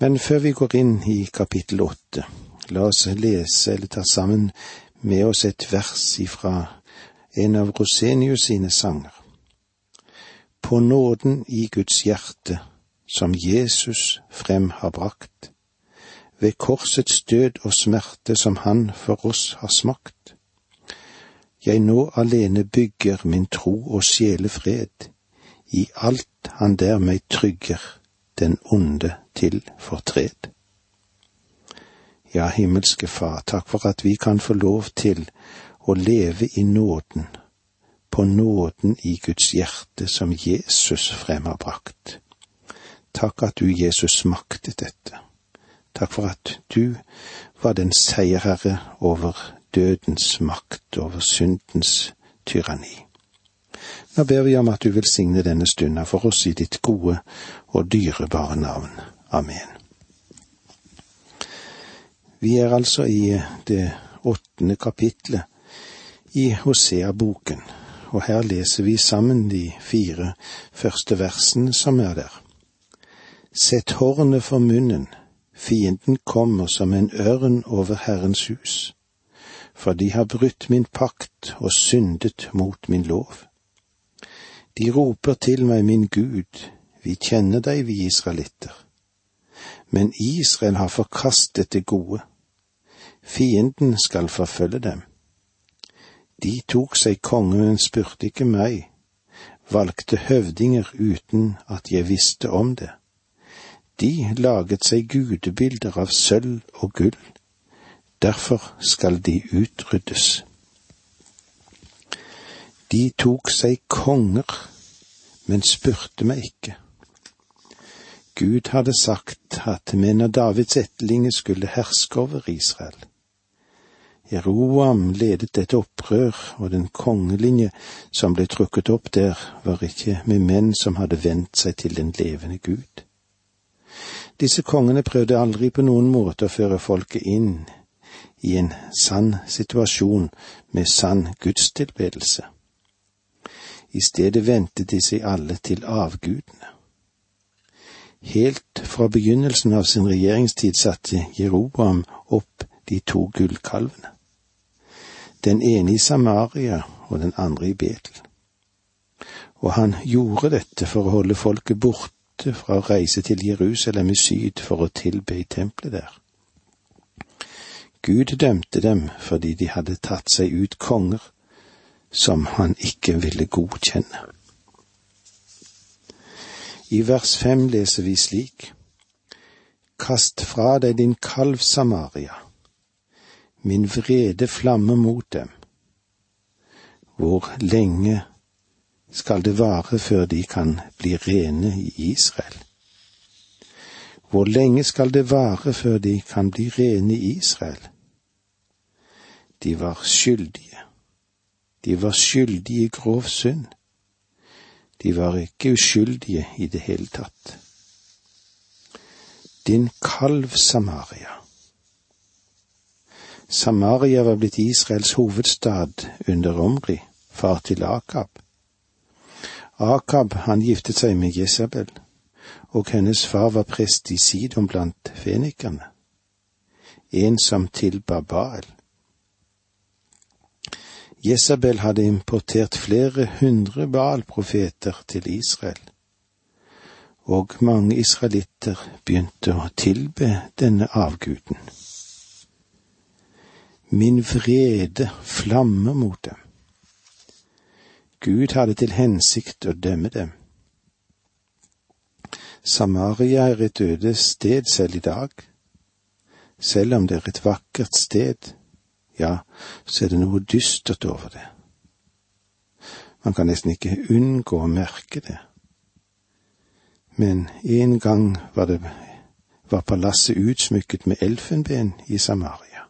Men før vi går inn i kapittel åtte, la oss lese eller ta sammen med oss et vers ifra en av Rosenius sine sanger. På nåden i Guds hjerte, som Jesus frem har brakt, ved korsets død og smerte som han for oss har smakt. Jeg nå alene bygger min tro og sjelefred, i alt han der meg trygger, den onde til fortred. Ja, himmelske Far, takk for at vi kan få lov til å leve i nåden, på nåden i Guds hjerte som Jesus frem har brakt. Takk at du, Jesus, maktet dette. Takk for at du var den seierherre over dødens makt, over syndens tyranni. Nå ber vi om at du velsigne denne stunda for oss i ditt gode og dyrebare navn. Amen. Vi er altså i det åttende kapitlet i Hosea-boken, og her leser vi sammen de fire første versene som er der. Sett hornet for munnen, fienden kommer som en ørn over Herrens hus, for de har brutt min pakt og syndet mot min lov. De roper til meg, min Gud, vi kjenner deg, vi israelitter. Men Israel har forkastet det gode. Fienden skal forfølge dem. De tok seg konge, men spurte ikke meg, valgte høvdinger uten at jeg visste om det. De laget seg gudebilder av sølv og gull, derfor skal de utryddes. De tok seg konger, men spurte meg ikke. Gud hadde sagt at menn av Davids etterlinge skulle herske over Israel. Jeroam ledet et opprør, og den kongelinje som ble trukket opp der, var ikke med menn som hadde vendt seg til den levende Gud. Disse kongene prøvde aldri på noen måte å føre folket inn i en sann situasjon med sann gudstilbedelse. I stedet vendte de seg alle til avgudene. Helt fra begynnelsen av sin regjeringstid satte Jeroboam opp de to gullkalvene. Den ene i Samaria og den andre i Betel. Og han gjorde dette for å holde folket borte fra å reise til Jerusalem i syd for å tilbe i tempelet der. Gud dømte dem fordi de hadde tatt seg ut konger som han ikke ville godkjenne. I vers fem leser vi slik. Kast fra deg din kalv Samaria, min vrede flamme mot dem. Hvor lenge skal det vare før de kan bli rene i Israel? Hvor lenge skal det vare før de kan bli rene i Israel? De var skyldige de var skyldige i grov synd. De var ikke uskyldige i det hele tatt. Din kalv Samaria. Samaria var blitt Israels hovedstad under Omri, far til Akab. Akab han giftet seg med Jesabel, og hennes far var prest i Sidon blant fenikerne, en som tilba Baal. Jesabel hadde importert flere hundre Baal-profeter til Israel, og mange israelitter begynte å tilbe denne avguden. Min vrede flammer mot dem. Gud hadde til hensikt å dømme dem. Samaria er et øde sted selv i dag, selv om det er et vakkert sted ja, så er det noe dystert over det. Man kan nesten ikke unngå å merke det. Men en gang var, det, var palasset utsmykket med elfenben i Samaria.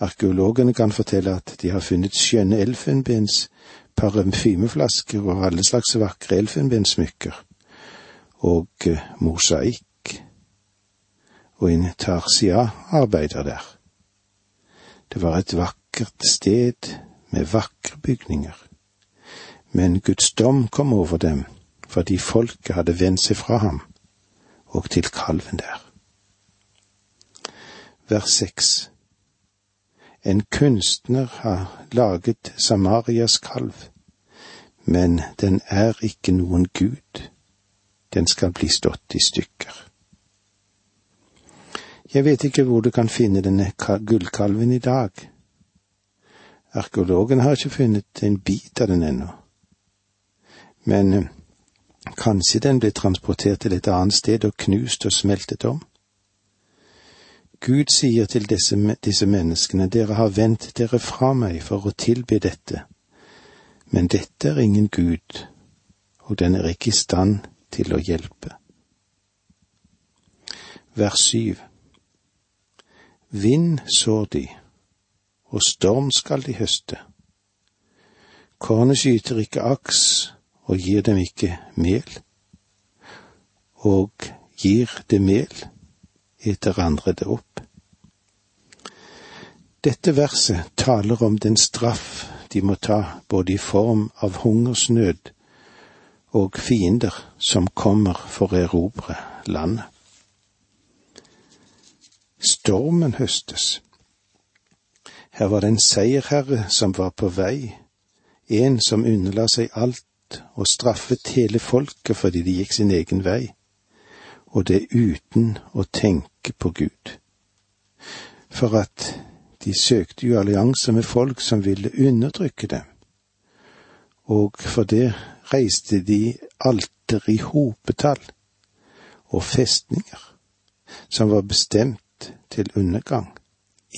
Arkeologene kan fortelle at de har funnet skjønne elfenbens parfymeflasker og alle slags vakre elfenbensmykker, og eh, mosaikk, og en tarsia-arbeider der. Det var et vakkert sted med vakre bygninger. Men Guds dom kom over dem fordi folket hadde vendt seg fra ham og til kalven der. Vers seks En kunstner har laget Samarias kalv, men den er ikke noen gud, den skal bli stått i stykker. Jeg vet ikke hvor du kan finne denne gullkalven i dag. Arkeologen har ikke funnet en bit av den ennå. Men eh, kanskje den ble transportert til et annet sted og knust og smeltet om? Gud sier til disse, disse menneskene, dere har vendt dere fra meg for å tilbe dette, men dette er ingen Gud, og den er ikke i stand til å hjelpe. Vers syv Vind sår de, og storm skal de høste. Kornet skyter ikke aks og gir dem ikke mel, og gir det mel, eter andre det opp. Dette verset taler om den straff de må ta både i form av hungersnød og fiender som kommer for å erobre landet. Stormen høstes. Her var det en seierherre som var på vei, en som underla seg alt og straffet hele folket fordi de gikk sin egen vei, og det uten å tenke på Gud. For at de søkte jo allianse med folk som ville undertrykke dem, og for det reiste de alter i hopetall og festninger som var bestemt til undergang.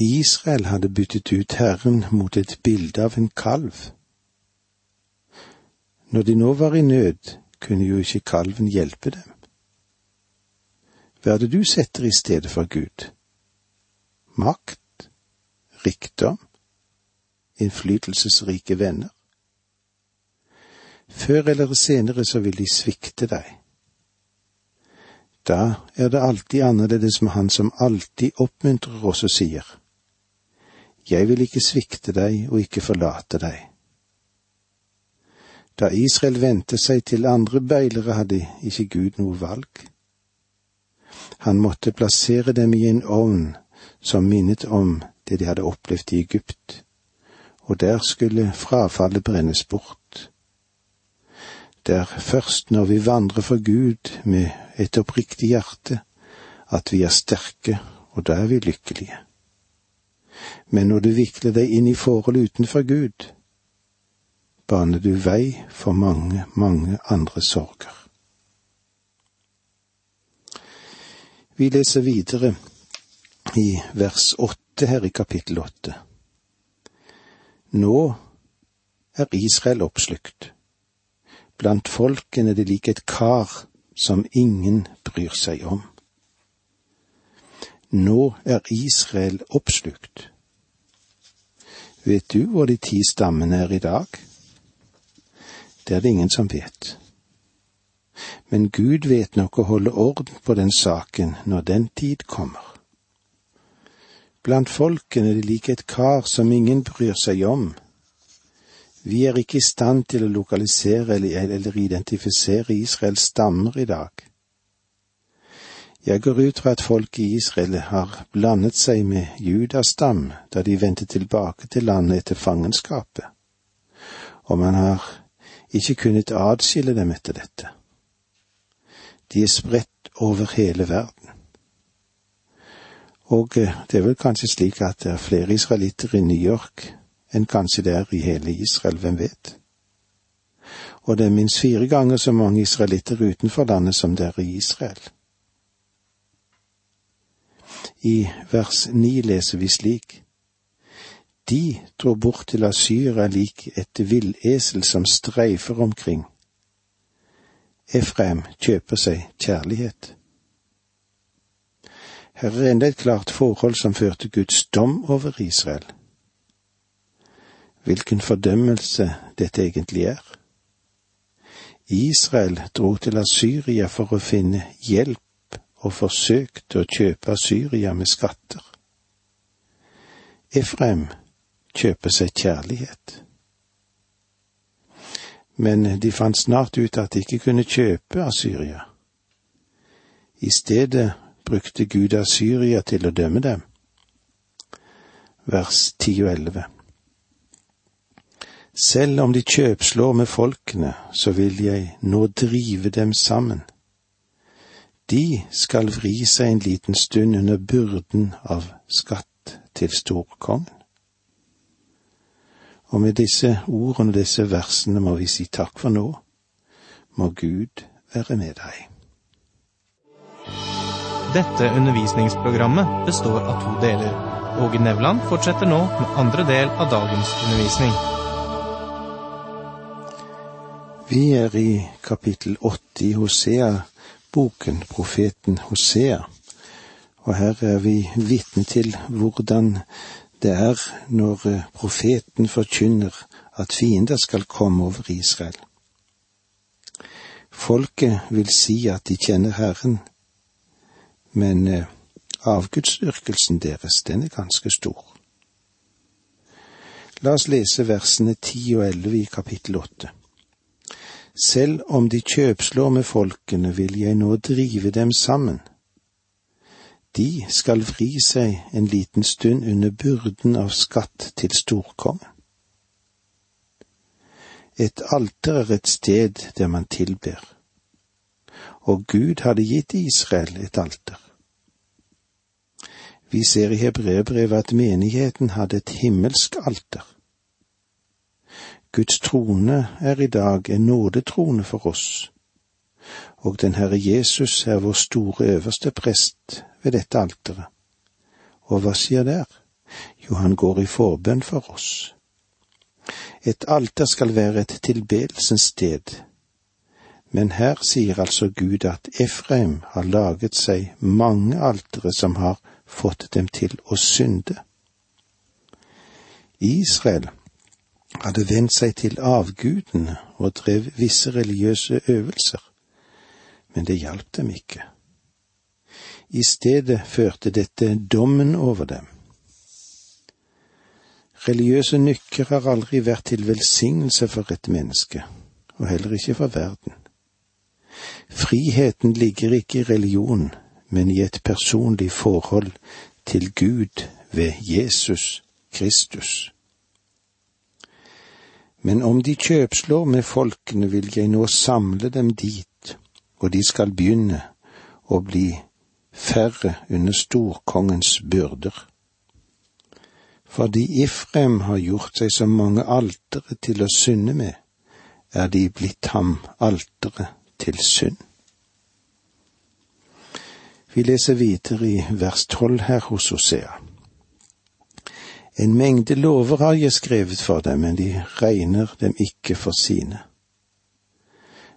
Israel hadde byttet ut Herren mot et bilde av en kalv. Når de nå var i nød, kunne jo ikke kalven hjelpe dem. Hva er det du setter i stedet for Gud? Makt? Rikdom? Innflytelsesrike venner? Før eller senere så vil de svikte deg. Da er det alltid annerledes med Han som alltid oppmuntrer oss og sier, Jeg vil ikke svikte deg og ikke forlate deg. Da Israel vendte seg til andre beilere, hadde ikke Gud noe valg. Han måtte plassere dem i en ovn som minnet om det de hadde opplevd i Egypt, og der skulle frafallet brennes bort. Det er først når vi vandrer for Gud med et oppriktig hjerte, at vi er sterke, og da er vi lykkelige. Men når du vikler deg inn i forhold utenfor Gud, baner du vei for mange, mange andre sorger. Vi leser videre i vers åtte her i kapittel åtte. Nå er Israel oppslukt. Blant folkene det like et kar som ingen bryr seg om. Nå er Israel oppslukt. Vet du hvor de ti stammene er i dag? Det er det ingen som vet. Men Gud vet nok å holde orden på den saken når den tid kommer. Blant folkene er det like et kar som ingen bryr seg om, vi er ikke i stand til å lokalisere eller identifisere Israels stammer i dag. Jeg går ut fra at folk i Israel har blandet seg med Judas stam da de vendte tilbake til landet etter fangenskapet, og man har ikke kunnet adskille dem etter dette. De er spredt over hele verden. Og eh, det er vel kanskje slik at det er flere israelitter i New York enn kanskje det er i hele Israel, hvem vet? Og det er minst fire ganger så mange israelitter utenfor landet som det er i Israel. I vers ni leser vi slik. De dro bort til Asyra lik et villesel som streifer omkring. Efraim kjøper seg kjærlighet. Her er enda et klart forhold som førte Guds dom over Israel hvilken fordømmelse dette egentlig er. Israel dro til Asyria for å finne hjelp og forsøkte å kjøpe Asyria med skatter. Efraim kjøper seg kjærlighet. Men de fant snart ut at de ikke kunne kjøpe Asyria. I stedet brukte Gud Asyria til å dømme dem. Vers 10 og 11. Selv om de kjøpslår med folkene, så vil jeg nå drive dem sammen. De skal vri seg en liten stund under byrden av skatt til storkongen. Og med disse ordene og disse versene må vi si takk for nå. Må Gud være med deg. Dette undervisningsprogrammet består av to deler. Åge Nevland fortsetter nå med andre del av dagens undervisning. Vi er i kapittel åtte i Hosea-boken, profeten Hosea, og her er vi vitne til hvordan det er når profeten forkynner at fiender skal komme over Israel. Folket vil si at de kjenner Herren, men eh, avgudsdyrkelsen deres, den er ganske stor. La oss lese versene ti og elleve i kapittel åtte. Selv om de kjøpslår med folkene, vil jeg nå drive dem sammen. De skal vri seg en liten stund under byrden av skatt til storkongen. Et alter er et sted der man tilber, og Gud hadde gitt Israel et alter. Vi ser i hebreerbrevet at menigheten hadde et himmelsk alter. Guds trone er i dag en nådetrone for oss, og den Herre Jesus er vår store øverste prest ved dette alteret. Og hva skjer der? Jo, han går i forbønn for oss. Et alter skal være et tilbedelsens sted, men her sier altså Gud at Efraim har laget seg mange altere som har fått dem til å synde. Israel hadde vendt seg til avgudene og drev visse religiøse øvelser, men det hjalp dem ikke. I stedet førte dette dommen over dem. Religiøse nykker har aldri vært til velsignelse for et menneske, og heller ikke for verden. Friheten ligger ikke i religion, men i et personlig forhold til Gud ved Jesus Kristus. Men om de kjøpslår med folkene, vil jeg nå samle dem dit, og de skal begynne å bli færre under storkongens byrder. Fordi Ifrem har gjort seg så mange altere til å synde med, er de blitt ham altere til synd. Vi leser videre i vers tolv her hos Hosea. En mengde lover har jeg skrevet for dem, men de regner dem ikke for sine.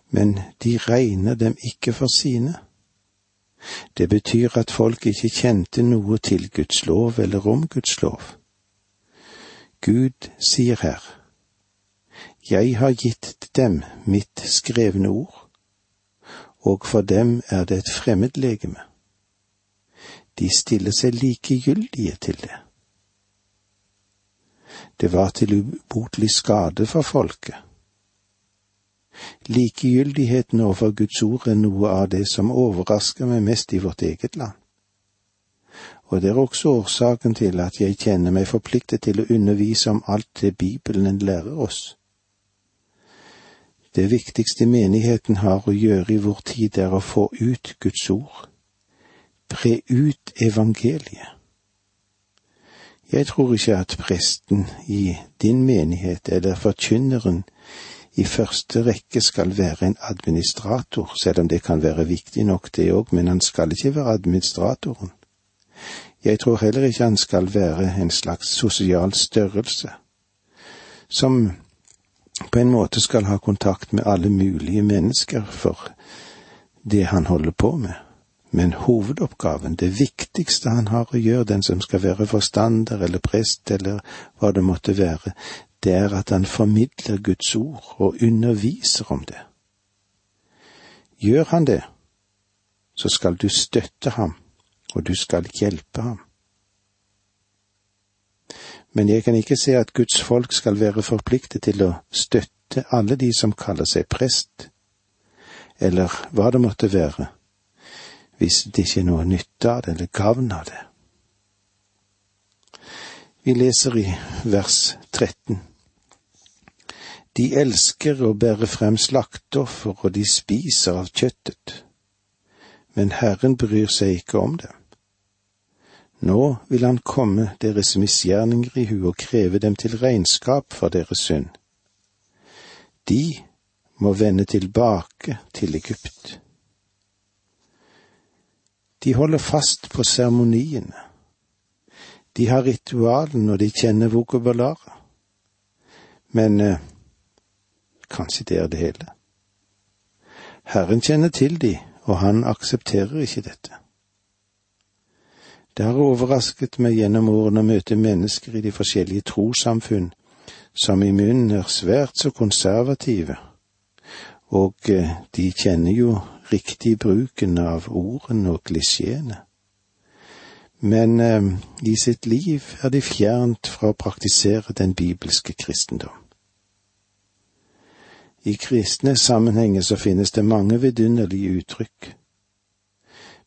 Men de regner dem ikke for sine. Det betyr at folk ikke kjente noe til Guds lov eller om Guds lov. Gud sier her, Jeg har gitt dem mitt skrevne ord, og for dem er det et fremmedlegeme de stiller seg likegyldige til det. Det var til ubotelig skade for folket. Likegyldigheten overfor Guds ord er noe av det som overrasker meg mest i vårt eget land. Og det er også årsaken til at jeg kjenner meg forpliktet til å undervise om alt det Bibelen lærer oss. Det viktigste menigheten har å gjøre i vår tid, er å få ut Guds ord Bre ut evangeliet. Jeg tror ikke at presten i din menighet eller forkynneren i første rekke skal være en administrator, selv om det kan være viktig nok det òg, men han skal ikke være administratoren. Jeg tror heller ikke han skal være en slags sosial størrelse, som på en måte skal ha kontakt med alle mulige mennesker for det han holder på med. Men hovedoppgaven, det viktigste han har å gjøre, den som skal være forstander eller prest eller hva det måtte være, det er at han formidler Guds ord og underviser om det. Gjør han det, så skal du støtte ham, og du skal hjelpe ham. Men jeg kan ikke se at Guds folk skal være forpliktet til å støtte alle de som kaller seg prest, eller hva det måtte være, hvis det ikke er noe nytte av det, eller gavn av det. Vi leser i vers 13. De elsker å bære frem slakteoffer, og de spiser av kjøttet. Men Herren bryr seg ikke om dem. Nå vil Han komme deres misgjerninger i hu og kreve dem til regnskap for deres synd. De må vende tilbake til Egypt. De holder fast på seremoniene. De har ritualene, og de kjenner vokabularet. Men eh, kanskje det er det hele. Herren kjenner til de, og han aksepterer ikke dette. Det har overrasket meg gjennom årene å møte mennesker i de forskjellige trossamfunn som i munnen er svært så konservative, og eh, de kjenner jo riktig bruken av ordene og klisjeene. Men eh, i sitt liv er de fjernt fra å praktisere den bibelske kristendom. I kristne sammenhenger så finnes det mange vidunderlige uttrykk,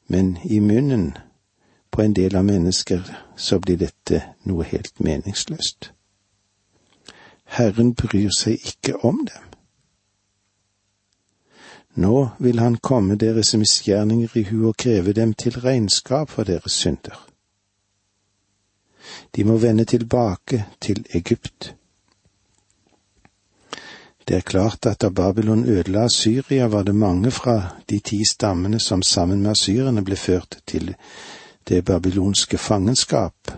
men i munnen på en del av mennesker så blir dette noe helt meningsløst. Herren bryr seg ikke om dem. Nå vil han komme deres misgjerninger i hu og kreve dem til regnskap for deres synder. De må vende tilbake til Egypt. Det er klart at da Babylon ødela Syria, var det mange fra de ti stammene som sammen med asyrerne ble ført til det babylonske fangenskap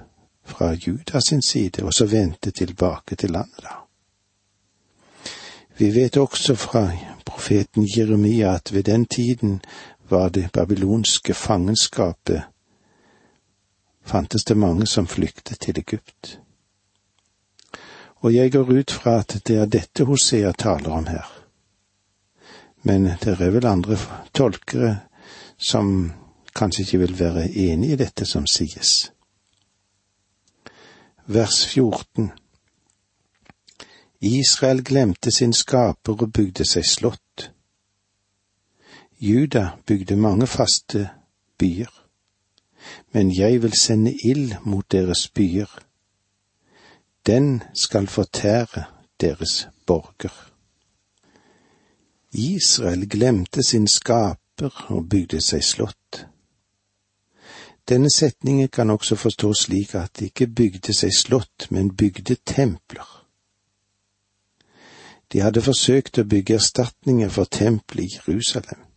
fra Judas sin side, og så vendte tilbake til landet, da. Vi vet også fra profeten Jeremia at ved den tiden var det babylonske fangenskapet fantes det mange som flyktet til Egypt. Og jeg går ut fra at det er dette Hosea taler om her. Men det er vel andre tolkere som kanskje ikke vil være enig i dette som sies. Vers 14 Israel glemte sin skaper og bygde seg slott. Juda bygde mange faste byer, men jeg vil sende ild mot deres byer. Den skal fortære deres borger. Israel glemte sin skaper og bygde seg slott. Denne setningen kan også forstås slik at de ikke bygde seg slott, men bygde templer. De hadde forsøkt å bygge erstatninger for tempelet i Jerusalem.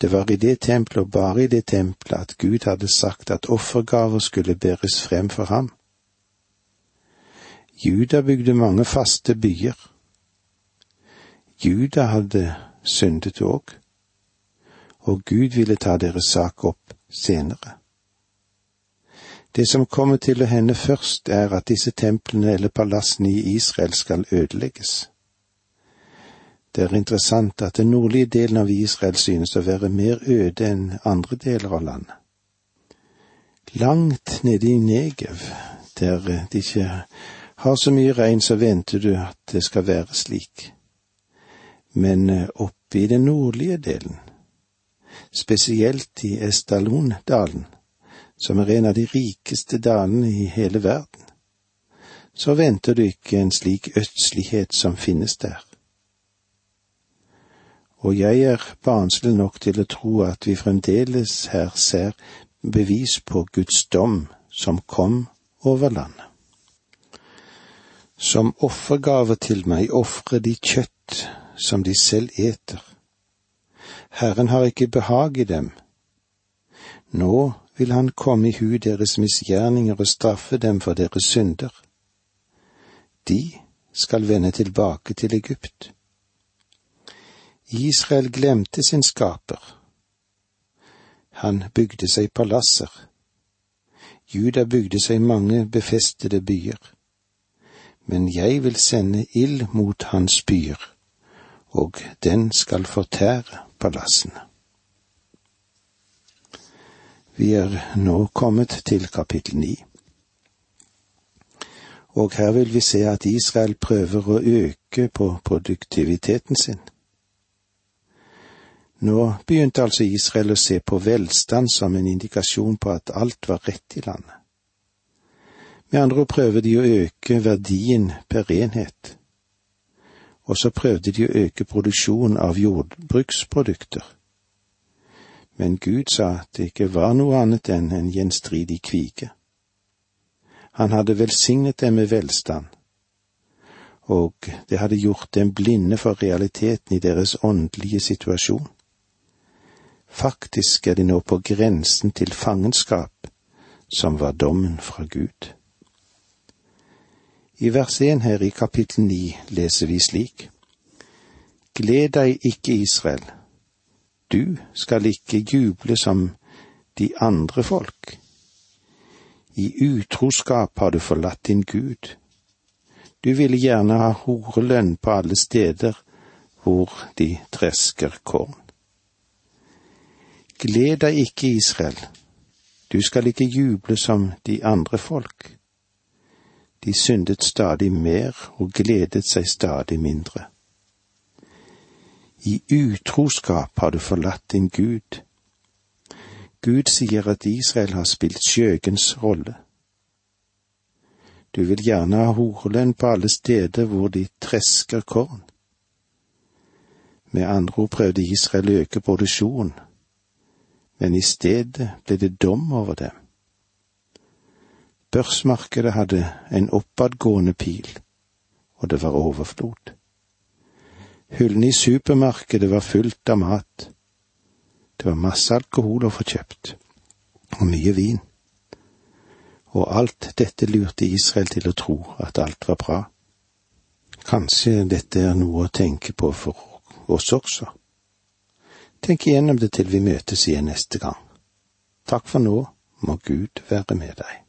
Det var i det tempelet og bare i det tempelet at Gud hadde sagt at offergaver skulle bæres frem for ham. Juda bygde mange faste byer. Juda hadde syndet òg, og Gud ville ta deres sak opp senere. Det som kommer til å hende først, er at disse templene eller palassene i Israel skal ødelegges. Det er interessant at den nordlige delen av Israel synes å være mer øde enn andre deler av landet. Langt nede i Negev, der de ikke har så mye regn, så venter du at det skal være slik. Men eh, oppe i den nordlige delen, spesielt i Estalondalen, som er en av de rikeste dalene i hele verden, så venter du ikke en slik ødslighet som finnes der. Og jeg er barnslig nok til å tro at vi fremdeles her ser bevis på Guds dom som kom over landet. Som offergave til meg ofrer de kjøtt som de selv eter. Herren har ikke behag i dem. Nå vil han komme i hu deres misgjerninger og straffe dem for deres synder. De skal vende tilbake til Egypt. Israel glemte sin skaper. Han bygde seg palasser. Juda bygde seg mange befestede byer. Men jeg vil sende ild mot hans byer, og den skal fortære palassene. Vi er nå kommet til kapittel ni. Og her vil vi se at Israel prøver å øke på produktiviteten sin. Nå begynte altså Israel å se på velstand som en indikasjon på at alt var rett i landet. Med andre ord prøver de å øke verdien per enhet, og så prøvde de å øke produksjonen av jordbruksprodukter. Men Gud sa at det ikke var noe annet enn en gjenstridig kvige. Han hadde velsignet dem med velstand, og det hadde gjort dem blinde for realiteten i deres åndelige situasjon. Faktisk er de nå på grensen til fangenskap, som var dommen fra Gud. I vers 1 her i kapittel 9 leser vi slik. Gled deg ikke, Israel. Du skal ikke juble som de andre folk. I utroskap har du forlatt din Gud. Du ville gjerne ha horelønn på alle steder hvor de tresker korn. Gled deg ikke, Israel, du skal ikke juble som de andre folk. De syndet stadig mer og gledet seg stadig mindre. I utroskap har du forlatt din Gud. Gud sier at Israel har spilt skjøgens rolle. Du vil gjerne ha horelønn på alle steder hvor de tresker korn. Med andre ord prøvde Israel å øke produksjonen men i stedet ble det dom over dem. Børsmarkedet hadde en oppadgående pil, og det var overflod. Hyllene i supermarkedet var fullt av mat. Det var masse alkohol å få kjøpt, og mye vin. Og alt dette lurte Israel til å tro at alt var bra. Kanskje dette er noe å tenke på for oss også. Tenk igjennom det til vi møtes igjen neste gang. Takk for nå, må Gud være med deg.